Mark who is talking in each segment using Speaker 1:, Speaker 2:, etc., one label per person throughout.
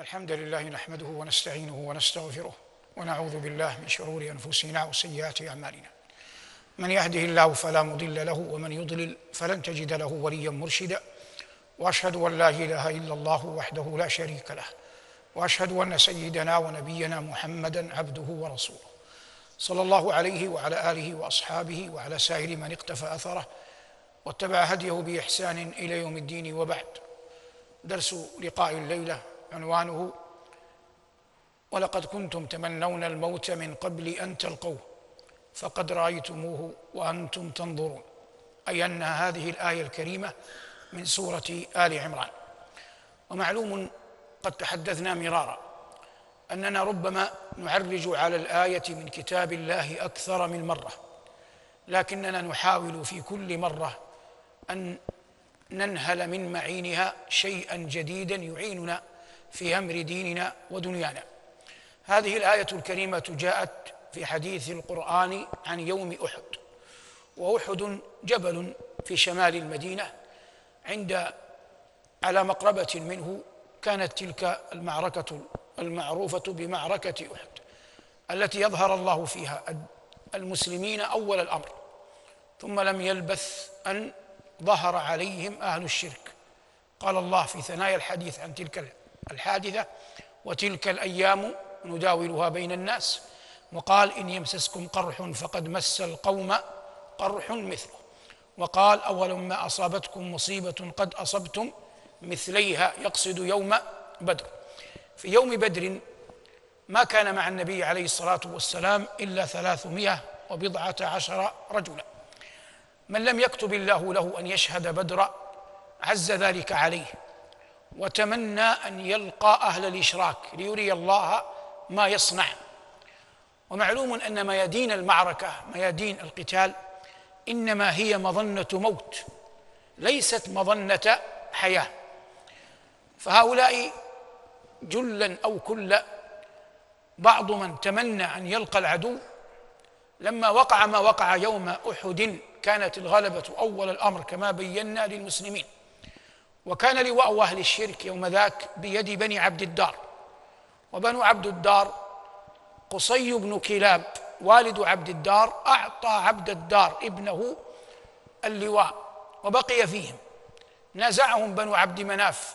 Speaker 1: الحمد لله نحمده ونستعينه ونستغفره ونعوذ بالله من شرور أنفسنا وسيئات أعمالنا. من يهده الله فلا مضل له ومن يضلل فلن تجد له وليا مرشدا. وأشهد أن لا إله إلا الله وحده لا شريك له. وأشهد أن سيدنا ونبينا محمدا عبده ورسوله. صلى الله عليه وعلى آله وأصحابه وعلى سائر من اقتفى أثره واتبع هديه بإحسان إلى يوم الدين وبعد. درس لقاء الليلة عنوانه ولقد كنتم تمنون الموت من قبل أن تلقوه فقد رأيتموه وأنتم تنظرون. أي أن هذه الآية الكريمة من سورة آل عمران. ومعلوم قد تحدثنا مرارا أننا ربما نعرج على الآية من كتاب الله أكثر من مرة لكننا نحاول في كل مرة أن ننهل من معينها شيئا جديدا يعيننا في أمر ديننا ودنيانا. هذه الآية الكريمة جاءت في حديث القرآن عن يوم أحد وأحد جبل في شمال المدينة عند على مقربة منه كانت تلك المعركة المعروفة بمعركة أحد التي يظهر الله فيها المسلمين أول الأمر ثم لم يلبث أن ظهر عليهم أهل الشرك. قال الله في ثنايا الحديث عن تلك الحادثة وتلك الأيام نداولها بين الناس. وقال إن يمسسكم قرح فقد مس القوم قرح مثله. وقال اولما أصابتكم مصيبة قد أصبتم مثليها يقصد يوم بدر. في يوم بدر ما كان مع النبي عليه الصلاة والسلام إلا ثلاثمائة وبضعة عشر رجلا. من لم يكتب الله له أن يشهد بدر عز ذلك عليه. وتمنى أن يلقى أهل الإشراك ليري الله ما يصنع. ومعلوم أن ميادين المعركة ميادين القتال إنما هي مظنة موت ليست مظنة حياة. فهؤلاء جلا أو كلا بعض من تمنى أن يلقى العدو. لما وقع ما وقع يوم أحد كانت الغلبة أول الأمر كما بينا للمسلمين. وكان لواء أهل الشرك يوم ذاك بيد بني عبد الدار. وبنو عبد الدار قصي بن كلاب والد عبد الدار أعطى عبد الدار ابنه اللواء وبقي فيهم. نازعهم بنو عبد مناف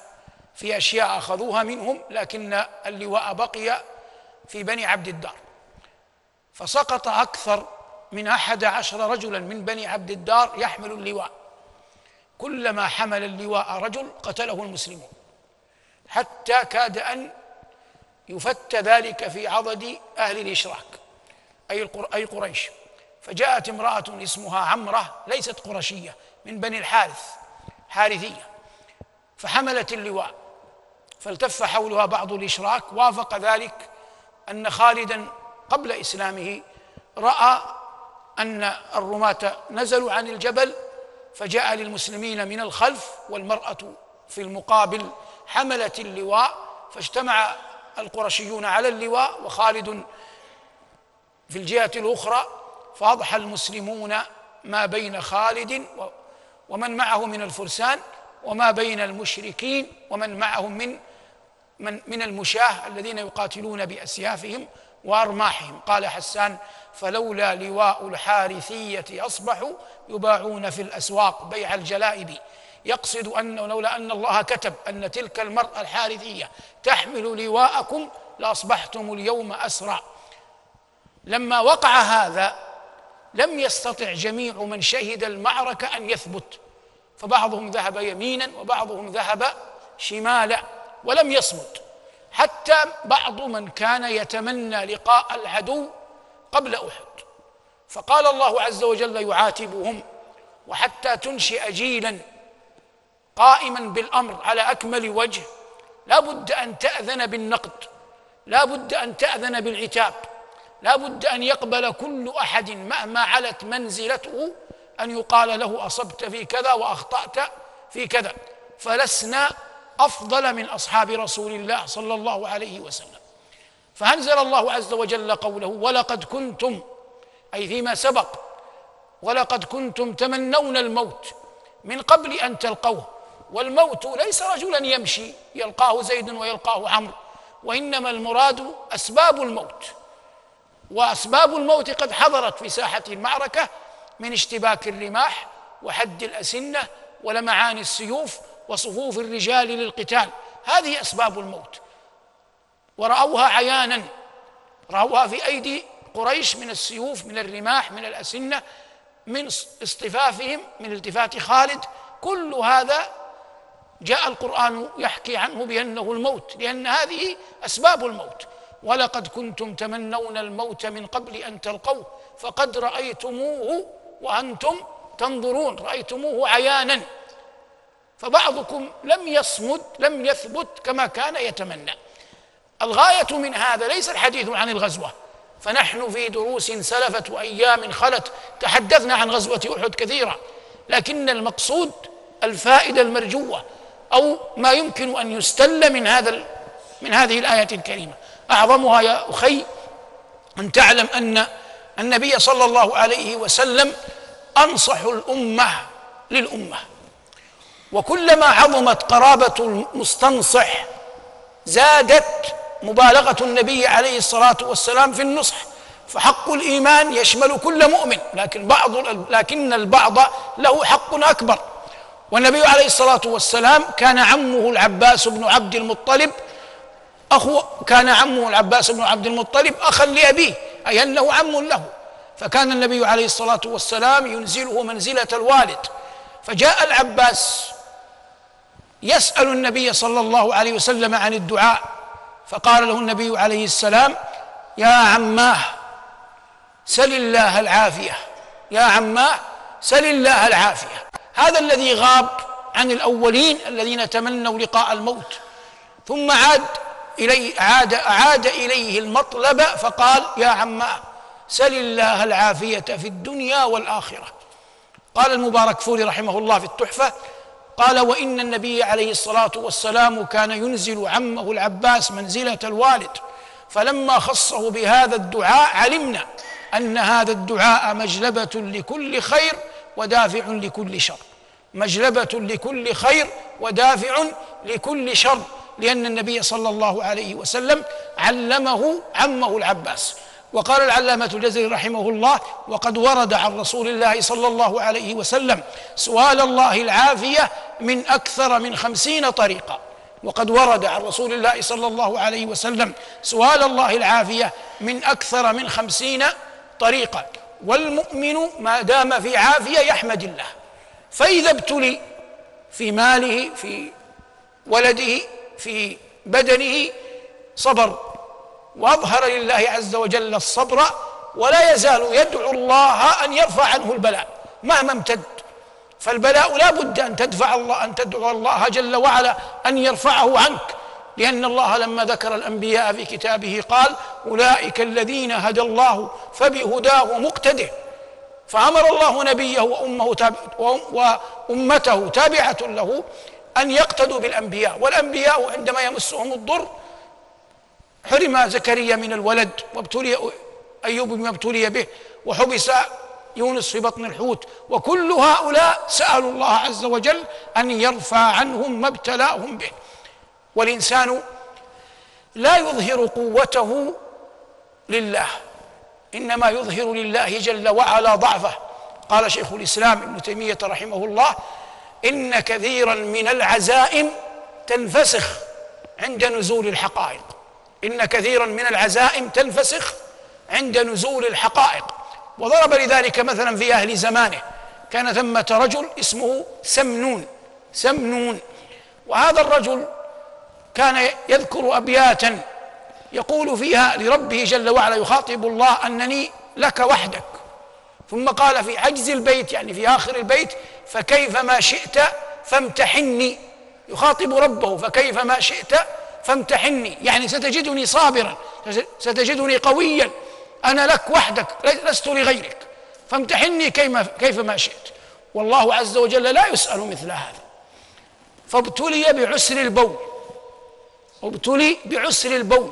Speaker 1: في أشياء أخذوها منهم لكن اللواء بقي في بني عبد الدار. فسقط أكثر من أحد عشر رجلا من بني عبد الدار يحمل اللواء. كلما حمل اللواء رجل قتله المسلمون حتى كاد أن يفت ذلك في عضد أهل الإشراك أي أي قريش. فجاءت امرأة اسمها عمرة ليست قرشية من بني الحارث حارثية. فحملت اللواء فالتف حولها بعض الإشراك وافق ذلك أن خالدا قبل إسلامه رأى أن الرماة نزلوا عن الجبل فجاء للمسلمين من الخلف والمرأة في المقابل حملت اللواء فاجتمع القرشيون على اللواء وخالد في الجهة الأخرى فأضحى المسلمون ما بين خالد ومن معه من الفرسان وما بين المشركين ومن معهم من من من المشاة الذين يقاتلون بأسيافهم وأرماحهم. قال حسان فلولا لواء الحارثية أصبحوا يباعون في الأسواق بيع الجلائب يقصد أن لولا أن الله كتب أن تلك المرأة الحارثية تحمل لواءكم لأصبحتم اليوم أسرى. لما وقع هذا لم يستطع جميع من شهد المعركة أن يثبت. فبعضهم ذهب يمينا وبعضهم ذهب شمالا ولم يصمت حتى بعض من كان يتمنى لقاء العدو قبل أحد. فقال الله عز وجل يعاتبهم وحتى تنشئ جيلا قائما بالأمر على أكمل وجه. لا بد أن تأذن بالنقد لا بد أن تأذن بالعتاب لا بد أن يقبل كل أحد مهما علت منزلته أن يقال له أصبت في كذا وأخطأت في كذا. فلسنا أفضل من أصحاب رسول الله صلى الله عليه وسلم. فأنزل الله عز وجل قوله ولقد كنتم أي فيما سبق ولقد كنتم تمنون الموت من قبل أن تلقوه والموت ليس رجلا يمشي يلقاه زيد ويلقاه عمرو وإنما المراد أسباب الموت. وأسباب الموت قد حضرت في ساحة المعركة من اشتباك الرماح وحد الأسنة ولمعان السيوف وصفوف الرجال للقتال. هذه أسباب الموت. ورأوها عيانا. رأوها في أيدي قريش من السيوف من الرماح من الأسنة من اصطفافهم من التفات خالد. كل هذا جاء القرآن يحكي عنه بأنه الموت لأن هذه أسباب الموت. ولقد كنتم تمنون الموت من قبل أن تلقوه فقد رأيتموه وأنتم تنظرون. رأيتموه عيانا. فبعضكم لم يصمد لم يثبت كما كان يتمنى. الغاية من هذا ليس الحديث عن الغزوة. فنحن في دروس سلفت وأيام خلت تحدثنا عن غزوة أحد كثيرا لكن المقصود الفائدة المرجوة أو ما يمكن أن يستل من هذا من هذه الآية الكريمة. أعظمها يا أخي أن تعلم أن النبي صلى الله عليه وسلم أنصح الأمة للأمة. وكلما عظمت قرابة المستنصح زادت مبالغة النبي عليه الصلاة والسلام في النصح فحق الإيمان يشمل كل مؤمن لكن بعض لكن البعض له حق أكبر. والنبي عليه الصلاة والسلام كان عمه العباس بن عبد المطلب أخو كان عمه العباس بن عبد المطلب أخا لأبيه أي أنه عم له. فكان النبي عليه الصلاة والسلام ينزله منزلة الوالد. فجاء العباس يسأل النبي صلى الله عليه وسلم عن الدعاء فقال له النبي عليه السلام يا عماه سل الله العافية. يا عماه سل الله العافية. هذا الذي غاب عن الأولين الذين تمنوا لقاء الموت. ثم عاد إليه عاد أعاد إليه المطلب فقال يا عماه سل الله العافية في الدنيا والآخرة. قال المبارك فوري رحمه الله في التحفة قال وإن النبي عليه الصلاة والسلام كان ينزل عمه العباس منزلة الوالد فلما خصه بهذا الدعاء علمنا أن هذا الدعاء مجلبة لكل خير ودافع لكل شر. مجلبة لكل خير ودافع لكل شر لأن النبي صلى الله عليه وسلم علمه عمه العباس. وقال العلامة الجزري رحمه الله وقد ورد عن رسول الله صلى الله عليه وسلم سؤال الله العافية من أكثر من خمسين طريقة. وقد ورد عن رسول الله صلى الله عليه وسلم سؤال الله العافية من أكثر من خمسين طريقة. والمؤمن ما دام في عافية يحمد الله. فإذا ابتلي في ماله في ولده في بدنه صبر وأظهر لله عز وجل الصبر ولا يزال يدعو الله أن يرفع عنه البلاء مهما امتد. فالبلاء لا بد أن تدفع الله أن تدعو الله جل وعلا أن يرفعه عنك. لأن الله لما ذكر الأنبياء في كتابه قال أولئك الذين هدى الله فبهداه مقتده. فأمر الله نبيه وأمه وأمته تابعة له أن يقتدوا بالأنبياء. والأنبياء عندما يمسهم الضر حرم زكريا من الولد وابتلي أيوب بما ابتلي به وحبس يونس في بطن الحوت. وكل هؤلاء سألوا الله عز وجل أن يرفع عنهم ما ابتلاهم به. والإنسان لا يظهر قوته لله إنما يظهر لله جل وعلا ضعفه. قال شيخ الإسلام ابن تيمية رحمه الله إن كثيرا من العزائم تنفسخ عند نزول الحقائق. إن كثيرا من العزائم تنفسخ عند نزول الحقائق. وضرب لذلك مثلا في أهل زمانه كان ثمة رجل اسمه سمنون سمنون. وهذا الرجل كان يذكر أبياتا يقول فيها لربه جل وعلا يخاطب الله أنني لك وحدك. ثم قال في عجز البيت يعني في آخر البيت فكيف ما شئت فامتحني يخاطب ربه فكيف ما شئت فامتحني يعني ستجدني صابرا ستجدني قويا. أنا لك وحدك لست لغيرك. فامتحني كيف ما شئت. والله عز وجل لا يسأل مثل هذا. فابتلي بعسر البول. ابتلي بعسر البول.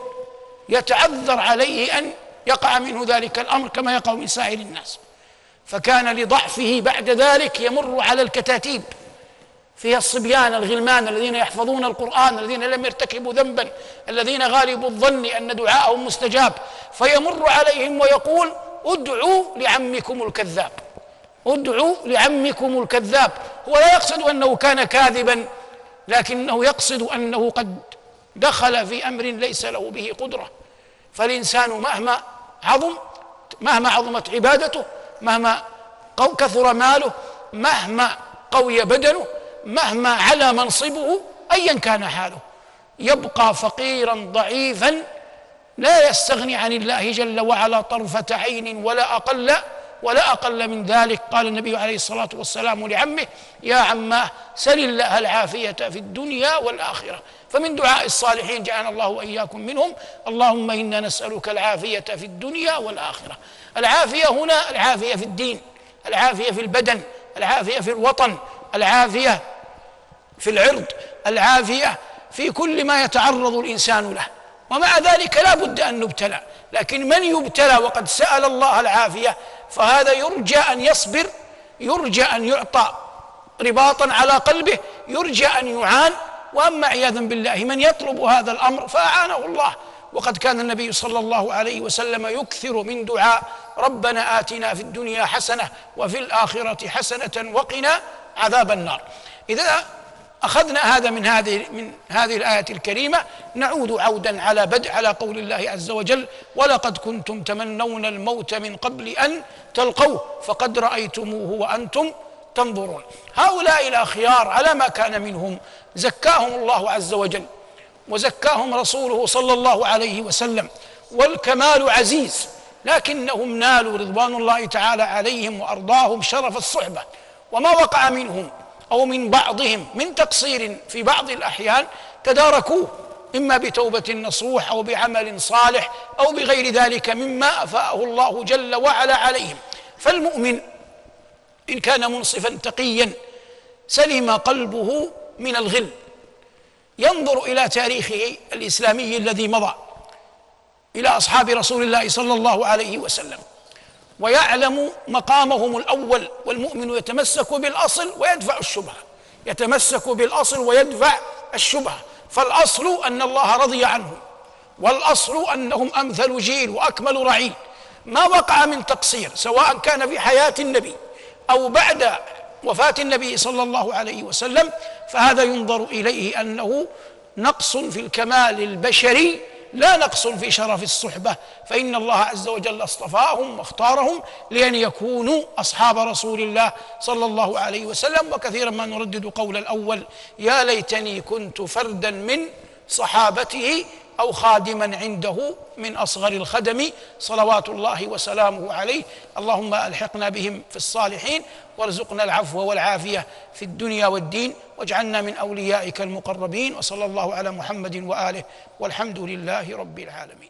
Speaker 1: يتعذر عليه أن يقع منه ذلك الأمر كما يقع من سائر الناس. فكان لضعفه بعد ذلك يمر على الكتاتيب. فيها الصبيان الغلمان الذين يحفظون القرآن الذين لم يرتكبوا ذنبا الذين غالب الظن أن دعاءهم مستجاب. فيمر عليهم ويقول ادعوا لعمكم الكذاب. ادعوا لعمكم الكذاب. هو لا يقصد أنه كان كاذبا لكنه يقصد أنه قد دخل في أمر ليس له به قدرة. فالإنسان مهما عظم مهما عظمت عبادته مهما كثر ماله مهما قوي بدنه مهما على منصبه ايا كان حاله. يبقى فقيرا ضعيفا لا يستغني عن الله جل وعلا طرفة عين ولا أقل ولا أقل من ذلك. قال النبي عليه الصلاة والسلام لعمه يا عماه سل الله العافية في الدنيا والآخرة. فمن دعاء الصالحين جعلنا الله وإياكم منهم. اللهم إنا نسألك العافية في الدنيا والآخرة. العافية هنا العافية في الدين العافية في البدن العافية في الوطن العافية في العرض العافية في كل ما يتعرض الإنسان له. ومع ذلك لا بد أن نبتلى. لكن من يبتلى وقد سأل الله العافية فهذا يرجى أن يصبر يرجى أن يعطى رباطا على قلبه يرجى أن يعان. وأما عياذا بالله من يطلب هذا الأمر فأعانه الله. وقد كان النبي صلى الله عليه وسلم يكثر من دعاء ربنا آتنا في الدنيا حسنة وفي الآخرة حسنة وقنا عذاب النار. إذا أخذنا هذا من هذه من هذه الآية الكريمة نعود عودا على بدء على قول الله عز وجل ولقد كنتم تمنون الموت من قبل أن تلقوه فقد رأيتموه وأنتم تنظرون. هؤلاء الأخيار على ما كان منهم زكاهم الله عز وجل وزكاهم رسوله صلى الله عليه وسلم والكمال عزيز لكنهم نالوا رضوان الله تعالى عليهم وأرضاهم شرف الصحبة وما وقع منهم. أو من بعضهم من تقصير في بعض الأحيان تداركوه إما بتوبة نصوح أو بعمل صالح أو بغير ذلك مما أفاءه الله جل وعلا عليهم. فالمؤمن إن كان منصفا تقيا سلم قلبه من الغل. ينظر إلى تاريخه الإسلامي الذي مضى إلى أصحاب رسول الله صلى الله عليه وسلم. ويعلم مقامهم الأول والمؤمن يتمسك بالأصل ويدفع الشبهة. يتمسك بالأصل ويدفع الشبهة. فالأصل أن الله رضي عنهم والأصل أنهم أمثل جيل وأكمل رعيل. ما وقع من تقصير سواء كان في حياة النبي أو بعد وفاة النبي صلى الله عليه وسلم فهذا ينظر إليه أنه نقص في الكمال البشري لا نقص في شرف الصحبة فإن الله عز وجل اصطفاهم واختارهم لأن يكونوا أصحاب رسول الله صلى الله عليه وسلم. وكثيرا ما نردد قول الأول يا ليتني كنت فردا من صحابته أو خادما عنده من أصغر الخدم صلوات الله وسلامه عليه. اللهم ألحقنا بهم في الصالحين وارزقنا العفو والعافية في الدنيا والدين. واجعلنا من أوليائك المقربين وصلى الله على محمد وآله والحمد لله رب العالمين.